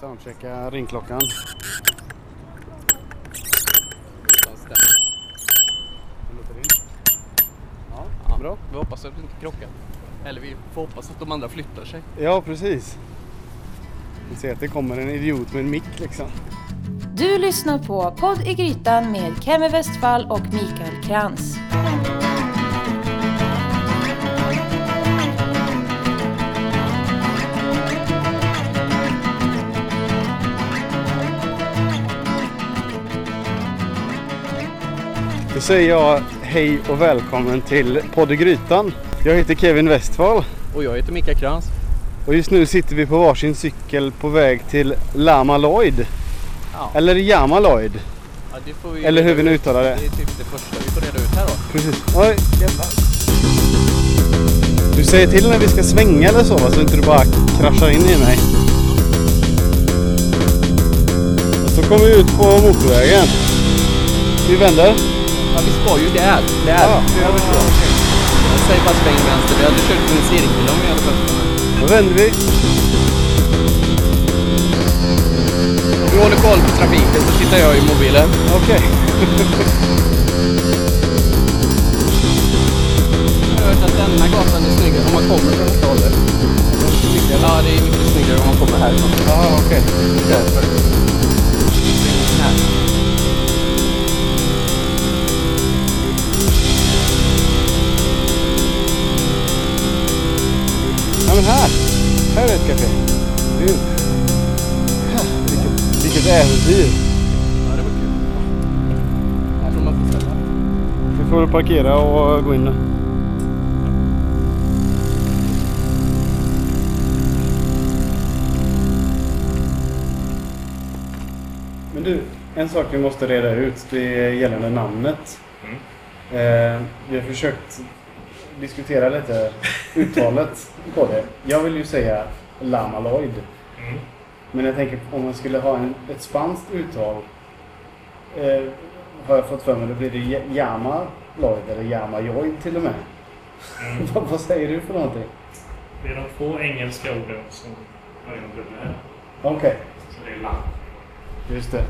Soundchecka ringklockan. Ja, bra. Vi hoppas att vi inte krockar. Eller vi får hoppas att de andra flyttar sig. Ja, precis. Vi ser att det kommer en idiot med en mick liksom. Du lyssnar på Podd i Grytan med Kemi Westfall och Mikael Krantz. Säger jag hej och välkommen till Podd i Grytan. Jag heter Kevin Westfall Och jag heter Mika Krantz. och just nu sitter vi på varsin cykel på väg till Lama Lloyd. Ja. Eller Yama Lloyd. Ja, Eller hur vi nu ut. uttalar det. Det är typ det första vi får reda ut här då. Precis. Oj, jävlar. Du säger till när vi ska svänga eller så va? Så inte du bara kraschar in i mig. Så kommer vi ut på motorvägen. Vi vänder. Ja, vi ska ju där. Där. Ja, jag förstår. Jag säger bara sväng vänster. Vi hade kört en cirkel om vi hade den. Då vänder vi. Vi håller koll på trafiken så tittar jag i mobilen. Okej. Jag har hört att denna gatan är snyggare om man kommer från det hållet. Ja, det är mycket snyggare om man kommer härifrån. Ja, okej. Därför. Här. Här är ett café. Gud. Ja, Vilket, vilket äventyr. Ja, det var kul. Här får man få ställa. Vi får parkera och gå in nu. Men du, en sak vi måste reda ut. Det är gällande namnet. Eh, vi har försökt diskutera lite uttalet på det. Jag vill ju säga Lama Lloyd. Men jag tänker om man skulle ha en, ett spanskt uttal. Eh, har jag fått för mig, då blir det Yama Lloyd eller Yama Lloyd till och med. Mm. vad, säger du för någonting? Det är de två engelska orden som har en dubbel. Okej, Så det är land. just det.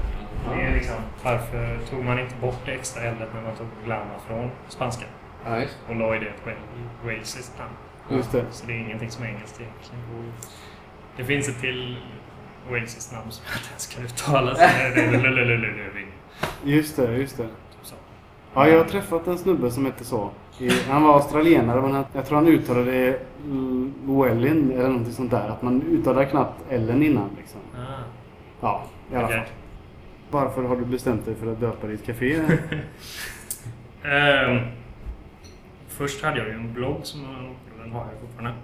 Det är liksom, varför tog man inte bort det extra L när man tog Lama från spanska? Ja, just Och Lloyd är ett Wal- walesiskt namn. Just det. Så det är ingenting som är engelskt egentligen. Det finns ett till walesiskt namn som jag inte ens kan uttala. Just det, just det. Typ. Ja, jag har träffat en snubbe som hette så. Han var australienare men jag tror han uttalade Llewellyn eller någonting sånt där. Att man uttalar knappt Ellen innan liksom. Ah, Ja, i alla fall. Varför har du bestämt dig för att döpa ditt café? Ehm, först hade jag ju en blogg som den har jag fortfarande.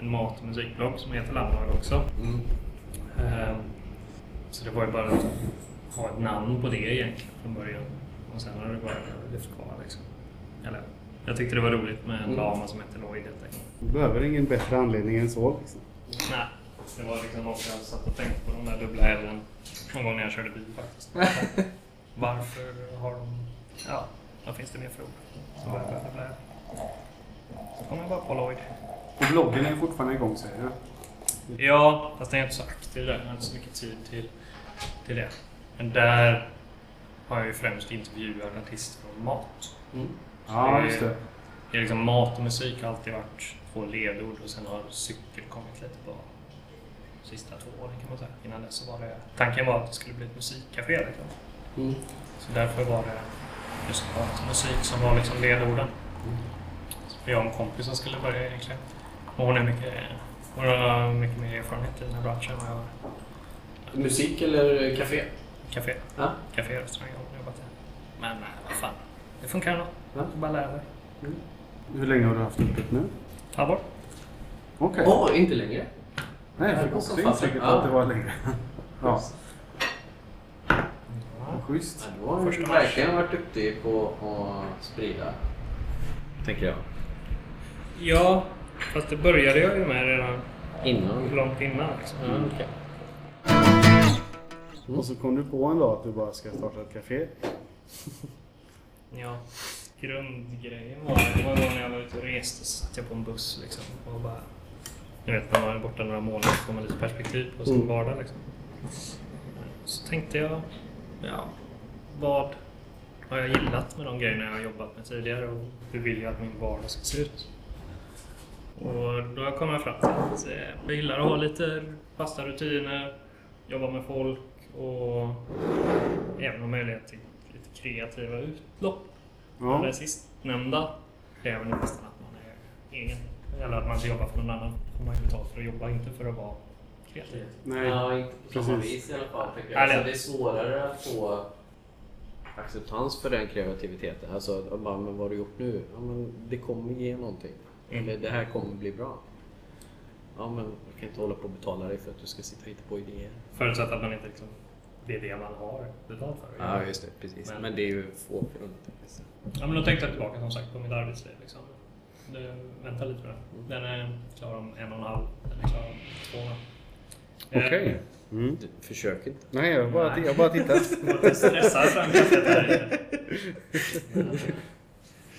En mat och musikblogg som heter Landlag också. Mm. Ehm, så det var ju bara att ha ett namn på det egentligen från början. Och sen har det bara lyft kvar liksom. Eller, jag tyckte det var roligt med en Mm. lama som hette Lloyd helt enkelt. Du behöver ingen bättre anledning än så liksom. Nej, det var liksom något jag satt och tänkte på de där dubbla L'n någon gång när jag körde bil faktiskt. Varför har de... Ja, vad finns det mer för ord? Så bara bla, bla, bla. Så kom jag bara på Lloyd. Och bloggen är fortfarande igång säger du? Ja, fast jag är inte så aktiv där. Jag har inte så mycket tid till, till det. Men där har jag ju främst intervjuat artister om mat. Mm. Ja, just det. Det är liksom mat och musik har alltid varit två ledord och sen har cykel kommit lite på sista två åren kan man säga. Innan dess så var det... Tanken var att det skulle bli ett musikcafé liksom. Mm. Så därför var det just mat och musik som var liksom ledorden. Jag och en kompis som skulle börja egentligen. Och hon är mycket... Hon har mycket mer erfarenhet i den här branschen än vad jag har. Musik eller café? Café. Ja. Café, restaurang har hon jobbat i. Men nej, vad fan. Det funkar ändå. Ja. Bara lär dig. Hur länge har du haft öppet nu? Ett halvår. Okej. Åh, inte längre. Nej, jag fick också intrycket Ja. att det var längre. Ja, schysst. Ja, du har verkligen varit duktig på att sprida. Tänker jag. Ja, fast det började jag ju med redan Innan. långt innan. Liksom. Ja, okej. Och så kom du på en dag att du bara ska starta ett café. Ja, grundgrejen var det var gång när jag var ute och reste så satt jag på en buss liksom och bara... Ni vet när man är borta några månader så får man lite perspektiv på sin Mm. vardag liksom. Så tänkte jag, ja, vad har jag gillat med de grejerna jag har jobbat med tidigare och hur vill jag att min vardag ska se ut? Och då kom jag fram till att eh, jag gillar att ha lite fasta rutiner, jobba med folk och även ha möjlighet till lite kreativa utlopp. Ja. Det sistnämnda kräver nog nästan att man är egen. Eller att man ska jobba för någon annan. får man ju betalt för att jobba, inte för att vara kreativ. Nej. Ja, inte på samma precis. vis i alla fall. Jag. det- Alltså, det är svårare att få acceptans för den kreativiteten. Alltså, att bara, men vad har du gjort nu? Ja, men det kommer ge någonting. Mm. Eller det här kommer bli bra. Ja, men jag kan inte hålla på och betala dig för att du ska sitta och hitta på idéer. Förutsatt att man inte liksom, det är det man har betalt för. Ja, just det. Precis. Men- Men, det är ju få förunnat. Ja, men då tänkte jag tillbaka som sagt på mitt arbetsliv. Liksom. Det, vänta lite med det. Den är klar om en och en halv. Den är klar om två. Eh, Okej. Mm. Du, försök inte. Nej, jag bara, jag bara tittar. Jag lite stressad fram kaffet här.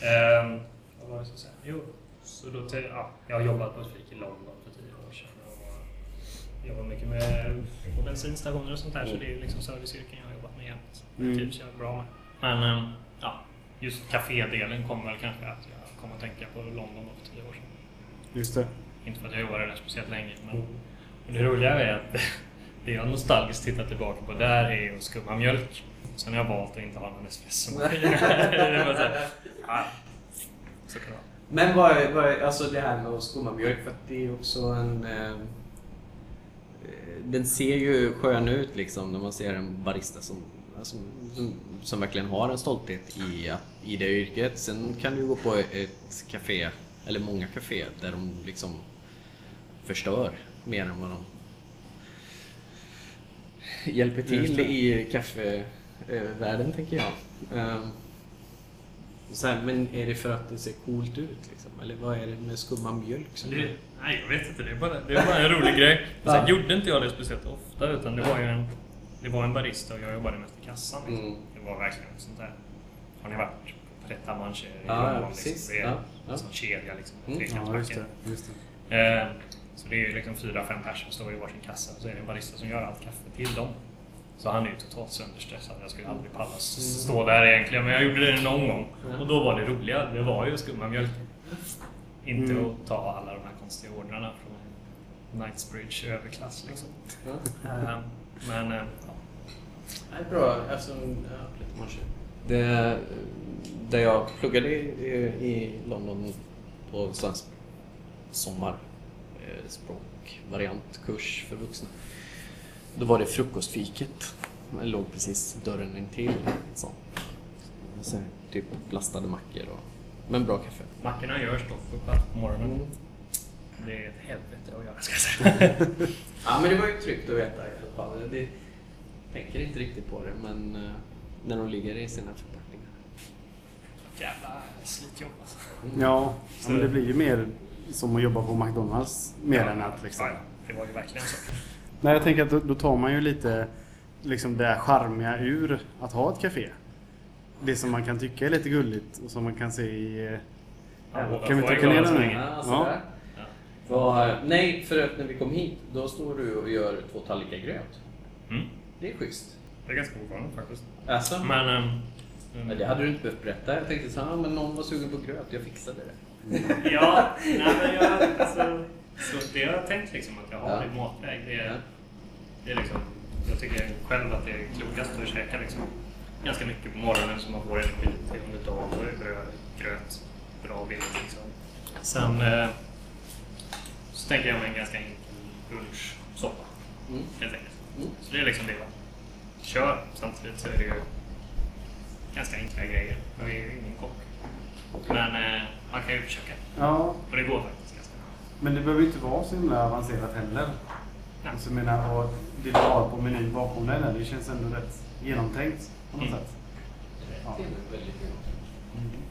Ehm, Vad var det jag skulle säga? Jo, så då till, ja, jag har jobbat på ett fik i London för tio år sedan. Och jobbar mycket med på bensinstationer och sånt där. Så det är liksom serviceyrken jag har jobbat med jämt. Mm. Det trivs jag bra med. Men ehm, ja, just kafédelen kommer väl kanske att jag kommer att tänka på London för tio år sedan. Just det. Inte för att jag jobbade där speciellt länge, men det roliga är att det jag nostalgiskt tittar tillbaka på där är att skumma mjölk. Sen har jag valt att inte ha någon espressomaskin. det var så här, ja, så kan det vara. Men vad är, vad alltså det här med att skumma mjölk, för att det är också en... Eh, eh, den ser ju skön ut liksom när man ser en barista som, alltså, som, som verkligen har en stolthet i, i det yrket. Sen kan du gå på ett café, eller många caféer, där de liksom förstör mer än vad de hjälper till i kaffevärlden tänker jag. Ehm, så här, men är det för att det ser coolt ut? Liksom? Eller vad är det med skumma mjölk? Som Det, nej, jag vet inte. Det är bara, det är bara en rolig grej. Ja. Sen gjorde inte jag det speciellt ofta, utan det var ju en, det var en barista och jag jobbade mest i kassan. Liksom. Mm. Det var verkligen sånt där. Har ni varit på Pret a Manger i Ja, London? precis. Liksom, det är Ja, ja. en sån kedja liksom. Mm. Ja, just trekantsbacken. det. Just det. Eh, Så det är ju liksom fyra, fem personer som står i varsin kassa och så är det en barista som gör allt kaffe till dem. Så han är ju totalt sönderstressad. Jag skulle aldrig palla s- stå där egentligen, men jag gjorde det någon gång. Och då var det roliga, det var ju skumma mjölk. Inte Mm. att ta alla de här konstiga ordrarna från Knightsbridge överklass liksom. Ja. Eh, Men eh, ja. Nej, bra. Alltså, ja. Det, där jag pluggade i, i London på svensk sommar eh, för vuxna. Då var det frukostfiket. Det låg precis dörren intill. Så. Så, typ lastade mackor och... Men bra kaffe. mackorna görs dock uppe på morgonen. Mm. Det är ett helvete att göra ska jag säga. Ja, men det var ju tryggt att veta i alla fall. Det, tänker inte riktigt på det, men eh, när de ligger i sina förpackningar. Jävla slitjobb alltså. Ja, men det blir ju mer som att jobba på McDonalds. Mer än att liksom... Ja, ja. Det var ju verkligen så. Nej, jag tänker att då, då tar man ju lite liksom det där charmiga ur att ha ett café. Det som man kan tycka är lite gulligt och som man kan se i... eh, Ja, kan vi trycka ner den så nu? Ja. Ja. Vad- nej, för att när vi kom hit, då står du och gör två tallrikar gröt. Mm. Det är schysst. Det är ganska ovanligt faktiskt. Alltså, Men... ehm, ja, det hade du inte behövt berätta. Jag tänkte så här, ah, men någon var sugen på gröt, jag fixade det. Ja, nej men jag... Alltså, så det har jag tänkt liksom att jag har Ja. i matväg. Det Ja. är, det är liksom... Jag tycker själv att det är klokast att käka liksom ganska mycket på morgonen så man får energi till under dagen. Då är bröd, gröt, bra billigt liksom. Sen eh, så tänker jag mig en ganska enkel lunchsoppa Mm. helt enkelt. Mm. Så det är liksom det jag kör. Samtidigt så är det ju ganska enkla grejer. Jag är ju ingen kock. Men eh, man kan ju försöka. Ja, Och det går faktiskt ganska bra. men det behöver inte vara så himla avancerat heller. Alltså, jag menar, och det du har på menyn bakom där, det känns ändå rätt genomtänkt på något Mm. sätt. Ja. Det är väldigt bra.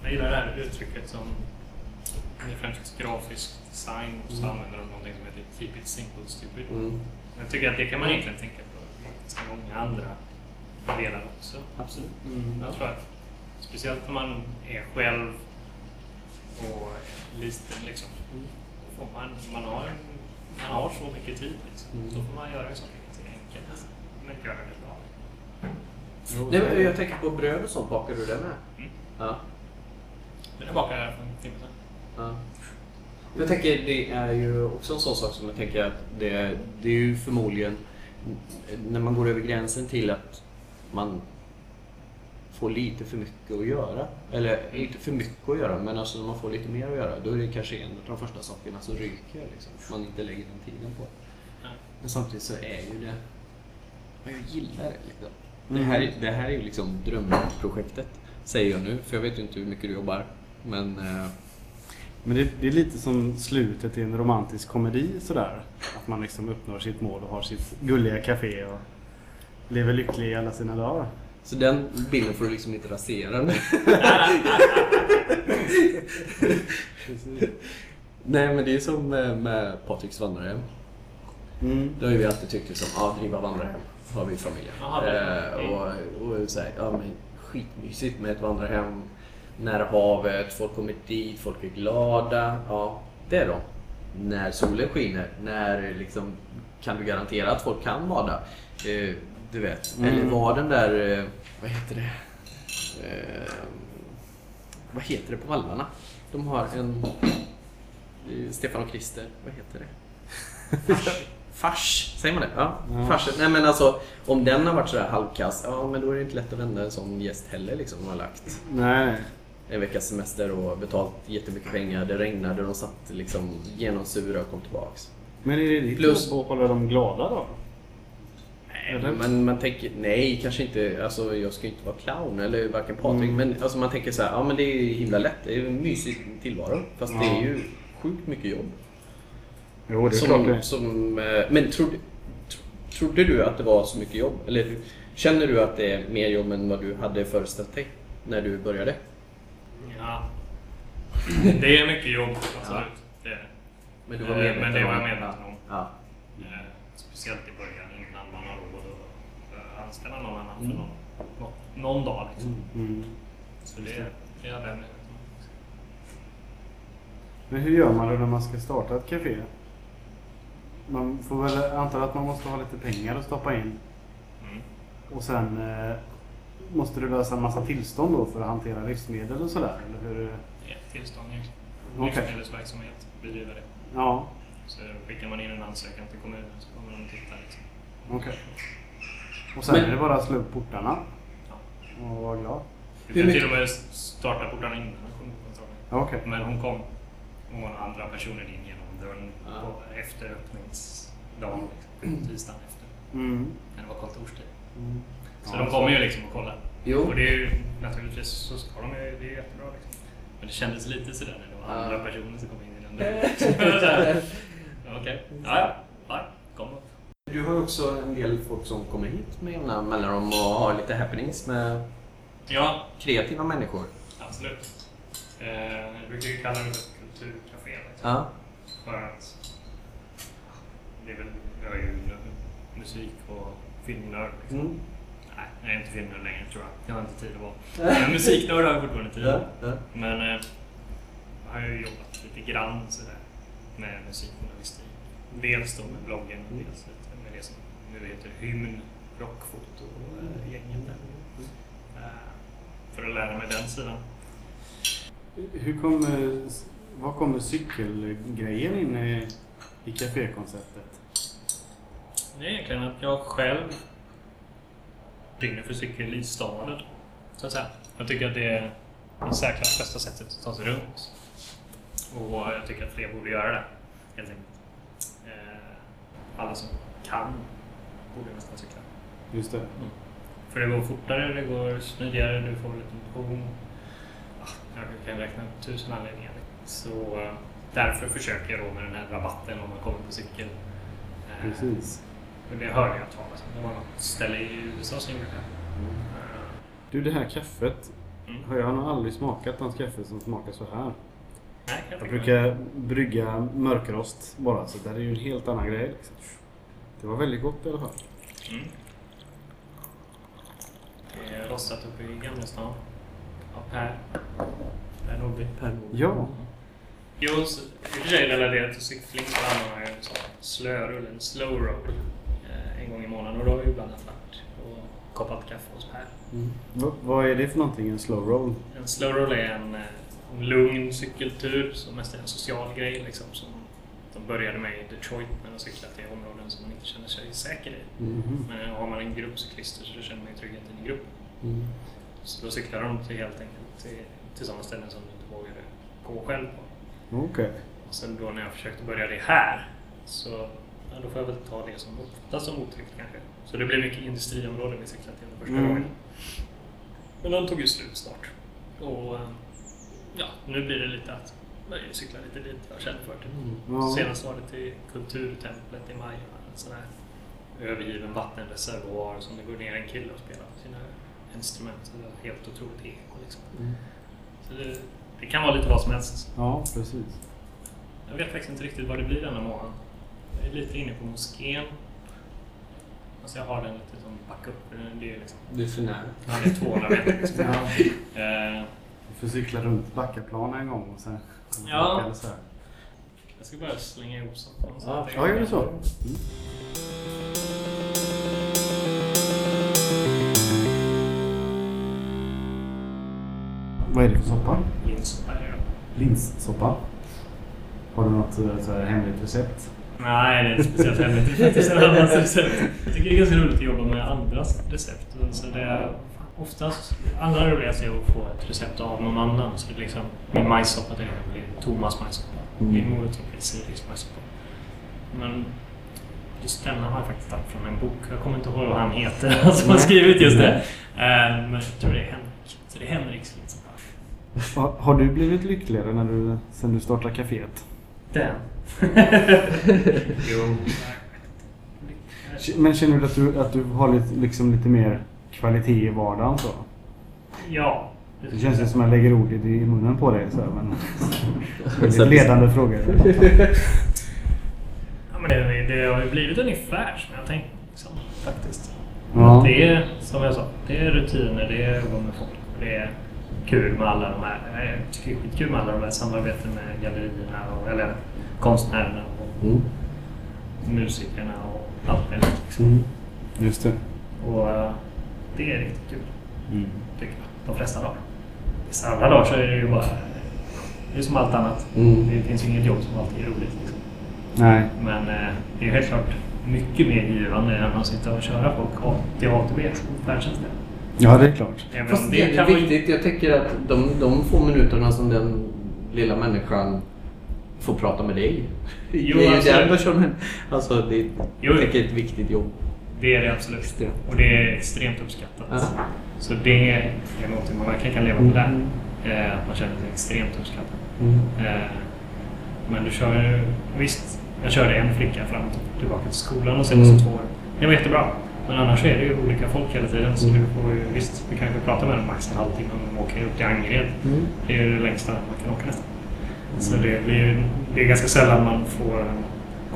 Jag gillar det här uttrycket som det är främst grafisk design och så använder de någonting som heter Keep it simple stupid. Mm. Jag tycker att det kan man egentligen tänka på i ganska många andra delar också. Absolut. Mm. Jag tror att speciellt när man är själv och liten liksom. Mm. Får man, man, har, en- man har så mycket tid liksom. Mm. Då får man göra saker ganska enkelt. göra det bra. Nej, men jag tänker på bröd och sånt. Bakar du det med? Mm. Ja. Men jag bakade för en timme sedan. Ja. Jag tänker det är ju också en sån sak som jag tänker att det, det är ju förmodligen när man går över gränsen till att man får lite för mycket att göra. Eller inte för mycket att göra, men alltså när man får lite mer att göra. Då är det kanske en av de första sakerna som ryker. Liksom. Man inte lägger den tiden på. Men samtidigt så är ju det... ja, Jag gillar det. Liksom. Det, Mm. här, det här är ju liksom drömprojektet. Säger jag nu, för jag vet ju inte hur mycket du jobbar. Men... Eh, Men det, det är lite som slutet i en romantisk komedi sådär. Att man liksom uppnår sitt mål och har sitt gulliga café och lever lycklig i alla sina dagar. Så den bilden får du liksom inte rasera nu. Nej men det är som med, med Patriks vandrarhem. Mm. Det har ju vi alltid tyckt liksom, ja driva vandrarhem har vi i familjen. Eh, och och så här, ja men skitmysigt med ett vandrarhem. Nära havet, folk kommer dit, folk är glada. Ja, det är de. När solen skiner, när liksom, kan du garantera att folk kan bada? Eh, du vet. Mm. Eller var den där, eh, vad heter det? Eh, vad heter det på vallarna? De har en... eh, Stefan och Krister, vad heter det? Fars, säger man det? Ja, Ja. farsen. Nej men alltså, om den har varit sådär halvkass, ja men då är det inte lätt att vända en sån gäst heller liksom. Har lagt Nej, en veckas semester och betalt jättemycket pengar. Det regnade, de satt liksom genomsura och kom tillbaks. Men är det ditt Plus- jobb att hålla dem glada då? Nej, Eller? men man tänker, nej kanske inte, alltså jag ska ju inte vara clown eller varken Patrik. Mm. Men alltså man tänker så här, ja men det är himla lätt. Det är en mysig tillvaro. Fast det Ja. är ju sjukt mycket jobb. Jo, det är klart det. som, som, eh, Men trodde, tro- trodde du att det var så mycket jobb? Eller känner du att det är mer jobb än vad du hade föreställt dig när du började? Ja. Det är mycket jobb, absolut. Det är det. Men du Eh, men det var jag medveten om. Ja. Eh, Speciellt i början innan man har råd att eh, anställa någon annan för Mm. någon, någon, någon dag. Liksom. Mm. Så det, det är jag. Men hur gör man då när man ska starta ett café? Man får väl anta att man måste ha lite pengar att stoppa in. Mm. Och sen eh, måste du lösa en massa tillstånd då för att hantera livsmedel och sådär? Eller hur? Det är ett tillstånd egentligen. Okej. Livsmedelsverksamhet, bedriva det. Ja, Så skickar man in en ansökan till kommunen så kommer de titta. Liksom. okej. Och sen Men- är det bara att slå upp portarna Ja. och vara glad? Du kan till och med starta portarna innan hon kom Okej. Men hon kom. Hon var andra personer in genom dörren Ja. på, efter öppningsdagen. Liksom, tisdagen efter. Mm. När det var kontorstid. Mm. Så Ja, de kommer ju liksom och kollar. Jo. Och det är ju naturligtvis så ska de ju, det är jättebra liksom. Men det kändes lite sådär när det var Ja. andra personer som kom in i den dörren. Okej, ja ja, ja, kom då. Du har också en del folk som kommer hit med jämna mellanrum och har lite happenings med Ja, kreativa människor. absolut. Eh, jag brukar ju kalla det för kulturcafé. Liksom. Ja. För att det är väl, jag är ju mu- musik och filmnörd. Liksom. Mm. Nej, jag är inte filmnörd längre tror jag. Jag har inte tid att vara. Men musiknörd har jag fortfarande tid. Ja. Ja. Men eh, jag har ju jobbat lite grann sådär med musikjournalistik. Dels då med bloggen och dels lite nu heter Hymn, Rockfoto och gänget där. Eh, för att lära mig den sidan. Hur kommer, var kommer cykelgrejen in i, i cafékonceptet? Det är egentligen att jag själv brinner för cykel i staden. Så att säga. Jag tycker att det är det säkrast bästa sättet att ta sig runt. Och jag tycker att fler borde göra det. Helt enkelt. Eh, Alla som kan borde nästan cykla. Just det. För det går fortare, det går smidigare, du får lite motion. Ja, Jag kan räkna tusen anledningar. Så eh, därför försöker jag då med den här rabatten om man kommer på cykel. Eh, Precis. och det hörde jag talas om. Det var något ställe i USA som gjorde det. Eh, Du, det här kaffet. Mm. Har jag nog aldrig smakat något kaffe som smakar så här. Nej, jag Jag brukar brygga mörkrost bara, så det här är ju en helt annan grej. Liksom. Det var väldigt gott i alla fall. Mm. Det är rostat uppe i Gamla stan. Av Per. Per Norrby. Ja. Jo, så, i och för sig relaterat till cykling så använder man ju en sån slörull, en slow roll, eh, en gång i månaden. Och då har vi ju bland annat varit koppar på kaffe hos Per. V- vad är det för någonting? En slow roll? En slow roll är en, eh, en lugn cykeltur som mest är en social grej. Liksom, som de började med i Detroit när de cyklat i områden som man inte känner sig säker i. Mhm. Men har man en grupp cyklister så känner man ju tryggheten i gruppen. Mm. Så då cyklar de till helt enkelt till, till sådana ställen som du inte vågade gå själv på. Okej. Och sen då när jag försökte börja det här så ja, då får jag väl ta det som uppfattas som otryggt kanske. Så det blev mycket industriområden vi cyklade till den första Mm. gången. Men de tog ju slut snart. Och ja, nu blir det lite att börja cykla lite dit jag känner för det. Ja. Senast var det till Kulturtemplet i maj. En sån här övergiven vattenreservoar som det går ner en kille och spelar på sina instrument. Så det är helt otroligt eko liksom. Mm. Så det, det kan vara lite vad som helst. Ja, precis. Jag vet faktiskt inte riktigt vad det blir denna månad. Jag är lite inne på moskén. Alltså jag har den lite som backup. Det är, liksom, Du är för nära. ja, det är 200 meter. Liksom. Ja. Eh, Vi får cykla runt Backaplan en gång och sen... Ja. Eller så här. jag ska bara slänga ihop sånt. Ja, Ja, gör det så. Mm. Vad är det för soppa? Linssoppa är det. Linssoppa. Har du något eh, så här, hemligt recept? Nej, det är inte speciellt hemligt. Det är en annans recept. Jag tycker det är ganska roligt att jobba med andras recept. Så det är oftast allra roligast är att få ett recept av någon annan. Så det är liksom, min majssoppa till exempel Thomas majssoppa. Min morotssoppa är Siris majssoppa. Men just denna har jag faktiskt tagit från en bok. Jag kommer inte ihåg vad han heter, han som har skrivit just det. Eh, Men jag tror det är Henrik. Så det är Henriks linssoppa. Har, har du blivit lyckligare när du, sen du startade kaféet? Den. jo. Men känner du att du, att du har lite, liksom lite mer kvalitet i vardagen så? Ja. Det känns ju som att jag lägger ord i munnen på dig så här, men... Väldigt Så- ledande frågor. Ja, men det, det har ju blivit ungefär som jag tänkt. Liksom, faktiskt. Ja. Det är som jag sa, det är rutiner, det är jobba med folk. Det är kul med alla de här, jag tycker det är skitkul med alla de här samarbeten med gallerierna, och, eller konstnärerna och Mm. musikerna och allt möjligt. Liksom. Mm. Just det. Och eh, det är riktigt kul, Mm. tycker jag. De flesta dagar. Vissa andra dagar så är det ju bara, det är som allt annat. Mm. Det finns ju inget jobb som alltid är roligt. Liksom. Nej. Men eh, det är helt klart mycket mer givande än att sitta och köra folk A till A till B som färdtjänsten. Ja, det är klart. Även om Fast det är kan vara- viktigt. Jag tänker att de, de få minuterna som den lilla människan får prata med dig. Jo, det är ju absolut. den personen. Alltså, det är, Jo. ett viktigt jobb. Det är det absolut. Extremt. Och det är extremt uppskattat. Ja. Så det är någonting man verkligen kan leva på där. Eh, att man känner sig extremt uppskattad. Mm. Eh, men du kör ju... Visst, jag körde en flicka fram och tillbaka till skolan de senaste Mm. två åren. Det var jättebra. Men annars är det ju olika folk hela tiden. Så Mm. du får ju, visst, du kanske pratar med dem max en halvtimme om de åker upp till Angered. Mm. Det är ju det längsta man kan åka nästan. Så det, blir, det är ganska sällan man får en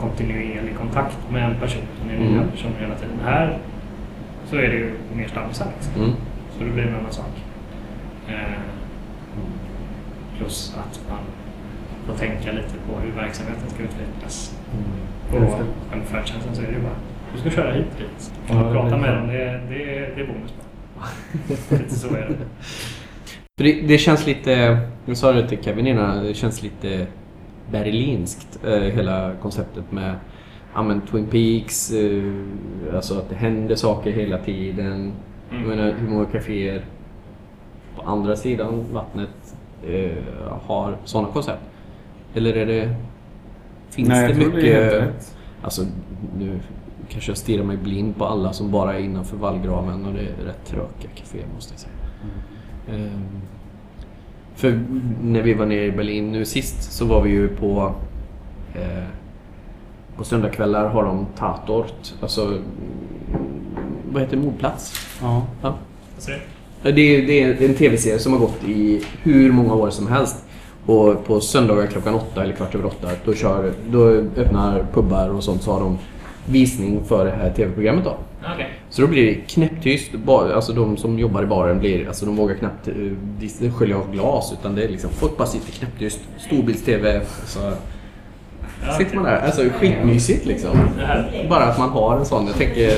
kontinuerlig kontakt med en person. Det är nya Mm. personer hela tiden. Här så är det ju mer stammisar. Liksom. Mm. Så det blir en annan sak. Eh, plus att man får tänka lite på hur verksamheten ska utvecklas. Mm. Och själva färdtjänsten så är det ju bara du ska köra hit och dit. Ja, Och prata med dem, det, det, det är bonus bara. lite så är det. För det, det känns lite, jag sa det till Kevin innan, det känns lite berlinskt eh, hela konceptet med ja, men Twin Peaks, eh, alltså att det händer saker hela tiden. Jag Mm. menar hur många kaféer på andra sidan vattnet eh, har sådana koncept? Eller är det... Finns Nej, jag det tror det är helt mycket... rätt. Alltså nu kanske jag stirrar mig blind på alla som bara är innanför vallgraven och det är rätt tråkiga kaféer måste jag säga. Ehm, för när vi var nere i Berlin nu sist så var vi ju på eh, på söndagskvällar har de Tatort, alltså mm, vad heter det, mordplats? Ja. Ja. Det. Är, det är en tv-serie som har gått i hur många år som helst. Och på söndagar klockan åtta eller kvart över åtta då, kör, då öppnar pubbar och sånt så har de visning för det här tv-programmet då. Okej. Så då blir det knäpptyst. Alltså de som jobbar i baren blir, alltså de vågar knappt dis- skölja av glas utan det är liksom, folk bara sitter knäpptyst. Storbilds-tv. Alltså, Sitter man där. Alltså skitmysigt liksom. Bara att man har en sån. Jag tänker,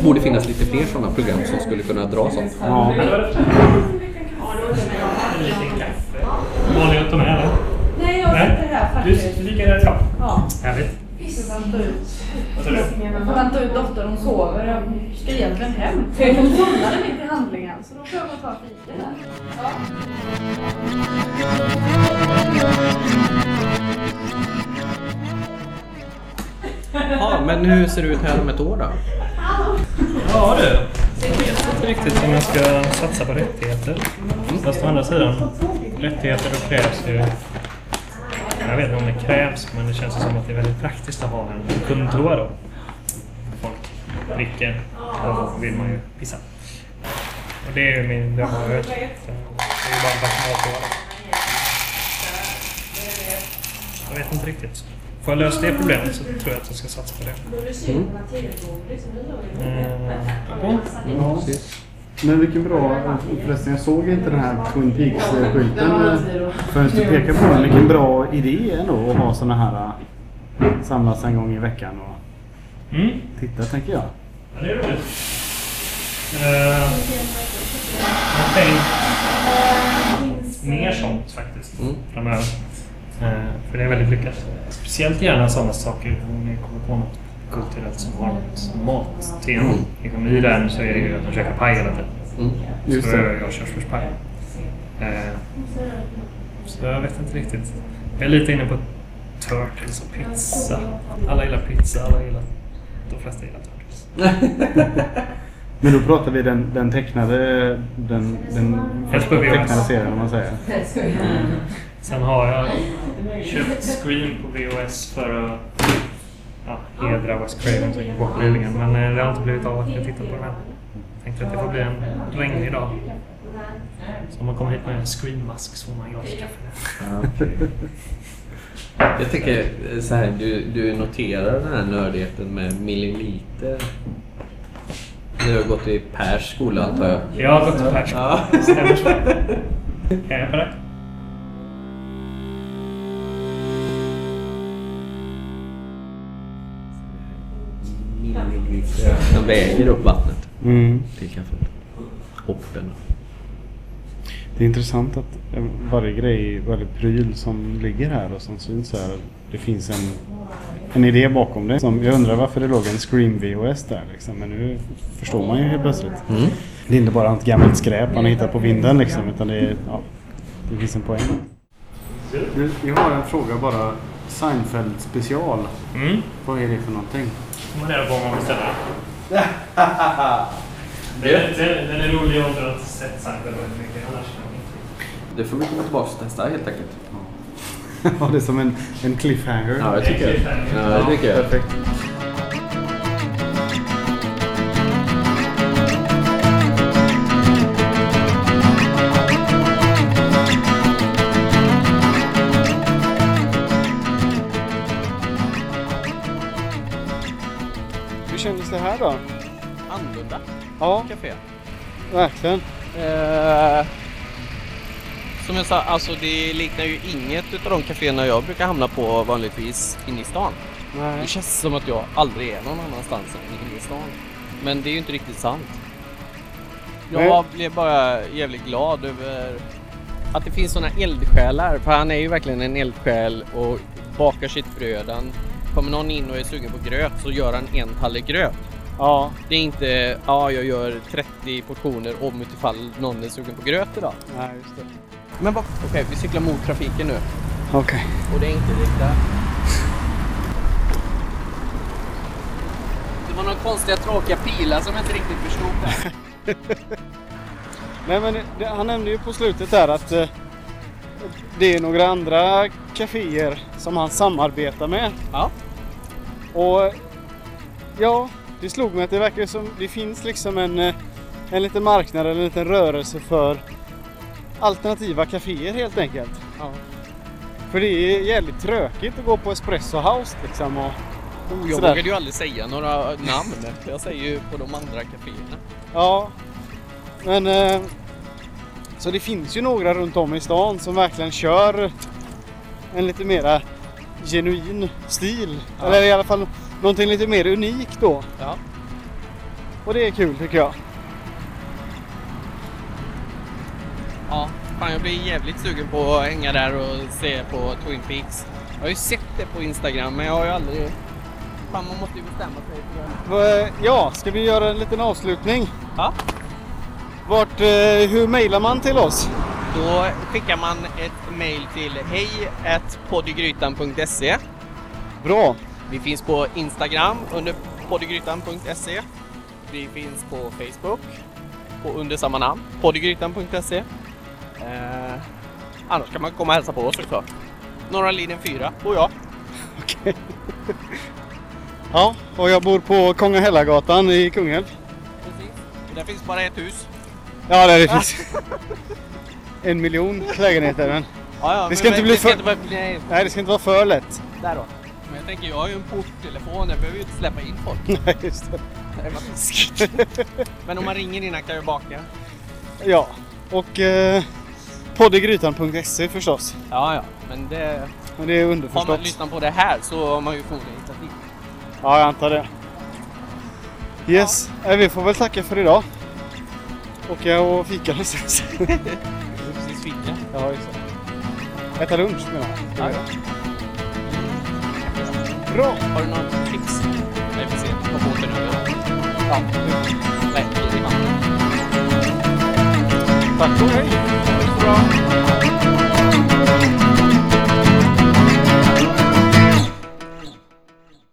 borde finnas lite fler sådana program som skulle kunna dra sånt. Ja. Vanlig att ta med eller? Nej, jag sitter här Du faktiskt. du ligger där kvar? Ja. Härligt. Jag väntar ut. Vad sa du? Jag får vänta ut dottern, hon sover. Jag ska egentligen hem. Hon somnade mitt i handlingen, så då får jag gå och ta fika där. Ja. Ja, men hur ser det ut här om ett år då? Ja du. Jag vet inte riktigt om jag ska satsa på rättigheter. Fast å andra sidan, rättigheter då krävs ju... Jag vet inte om det krävs, men det känns som att det är väldigt praktiskt att ha en kundtoa då. Folk dricker och då vill man ju pissa. Och det är ju min dröm. Det är ju bara en personaltoa. Jag vet inte riktigt. Får jag lösa det problemet så tror jag att jag ska satsa på det. Mm. Men vilken bra... Förresten, jag såg inte den här Twin Peaks-skylten eh, förrän du pekade på den. Vilken bra idé ändå att ha såna här... eh, Samlas en gång i veckan och Mm. titta, tänker jag. Ja, det är roligt. Uh, jag tänkt mer sånt faktiskt Mm. framöver. Eh, för det är väldigt lyckat. Speciellt gärna sådana saker om ni kommer på något kulturellt som har något mattema. Mm. Liksom I den så är det ju att de käkar paj hela tiden. Mm. Just så det. jag gör körsbärspaj. Eh, så jag vet inte riktigt. Jag är lite inne på turtles och pizza. Alla gillar pizza, alla gillar... De flesta gillar turtles. Men då pratar vi den, den tecknade... Den, den tecknade serien, om man säger. Sen har jag köpt Scream på VHS för att ja, hedra Wes Cravens bortblivningen. Men eh, det har inte blivit av att jag tittar på den än. Tänkte att det får bli en regnig dag. Så om man kommer hit med en Scream-mask så får man glaskaffe. Jag tänker eh, så här, du, du noterar den här nördigheten med milliliter. Du har gått i Pers skola antar jag? Jag har gått till Persson. Ja. Stämmer så. Är jag korrekt? Den väger upp vattnet Mm. till kaffet. Hoppen. Det är intressant att varje grej, varje pryl som ligger här och som syns här, det finns en, en idé bakom det. Som, jag undrar varför det låg en Scream VHS där liksom, men nu förstår man ju helt plötsligt. Mm. Det är inte bara ett gammalt skräp man har hittat på vinden liksom, utan det, är, ja, det finns en poäng. Jag har en fråga bara. Seinfeld special. Mm. Vad är det för någonting? Man reda på om man beställer den. Den, den, den är rolig om du har sett väldigt mycket. Annars Det får vi komma tillbaka och testa helt enkelt. Ja, det är som en, en cliffhanger. Ja, det tycker jag. Ja, det tycker jag. Perfekt. Det här då? Annorlunda Ja, café. verkligen. Eh, som jag sa, alltså det liknar ju inget utav de kaféerna jag brukar hamna på vanligtvis inne i stan. Nej. Det känns som att jag aldrig är någon annanstans än inne i stan. Men det är ju inte riktigt sant. Jag Nej. blev bara jävligt glad över att det finns sådana eldsjälar. För han är ju verkligen en eldsjäl och bakar sitt bröd. Han, kommer någon in och är sugen på gröt så gör han en tallrik gröt. Ja, Det är inte, ja jag gör 30 portioner om utifall någon är sugen på gröt idag. nej just det. Men vad, okej vi cyklar mot trafiken nu. Okej. Och det är enkelriktat. Det var några konstiga tråkiga pilar som jag inte riktigt förstod där. Nej men det, han nämnde ju på slutet där att eh, det är några andra kaféer som han samarbetar med. Ja. Och ja, det slog mig att det verkar som det finns liksom en, eh, en liten marknad eller en liten rörelse för alternativa kaféer helt enkelt. Ja. För det är jävligt tråkigt att gå på Espresso House liksom och Jag sådär. vågade ju aldrig säga några namn. Jag säger ju på de andra kaféerna. Ja, men eh, så det finns ju några runt om i stan som verkligen kör en lite mera genuin stil. Ja. Eller i alla fall någonting lite mer unikt då. Ja. Och det är kul tycker jag. Ja, fan jag blir jävligt sugen på att hänga där och se på Twin Peaks. Jag har ju sett det på Instagram men jag har ju aldrig... Fan man måste ju bestämma sig för det. Ja, ska vi göra en liten avslutning? Ja. Vart, eh, hur mejlar man till oss? Då skickar man ett mail till hej.poddygrytan.se Bra. Vi finns på Instagram under poddygrytan.se. Vi finns på Facebook på under samma namn, poddygrytan.se. Eh, annars kan man komma och hälsa på oss såklart. Norra linjen 4 bor jag. Okej. Ja, och jag bor på Kongahällagatan i Kungälv. Precis. Och där finns bara ett hus. Ja, där det finns en miljon lägenheter. Men... Ja, ja, Det ska men- inte men bli det för- inte vara- Nej, det ska inte vara för lätt. där då. Men jag tänker, jag har ju en porttelefon, jag behöver ju inte släppa in folk. Nej, just det. Det är. Men om man ringer innan kan jag baka. Ja, och eh, poddegrytan.se förstås. Ja, ja, men det... Och det är Har man underförstått. lyssnat på det här så har man ju förmodligen hittat dit. Ja, jag antar det. Yes, eh, vi får väl tacka för idag. Åka och fika någonstans. Precis fika. ja, just det. Äta lunch menar jag. Ja, Bra! Har du något tips? Nej, vi får se. Vad båten över. Ja. Nej, i hamnen. Tack och hej! Ha det så bra.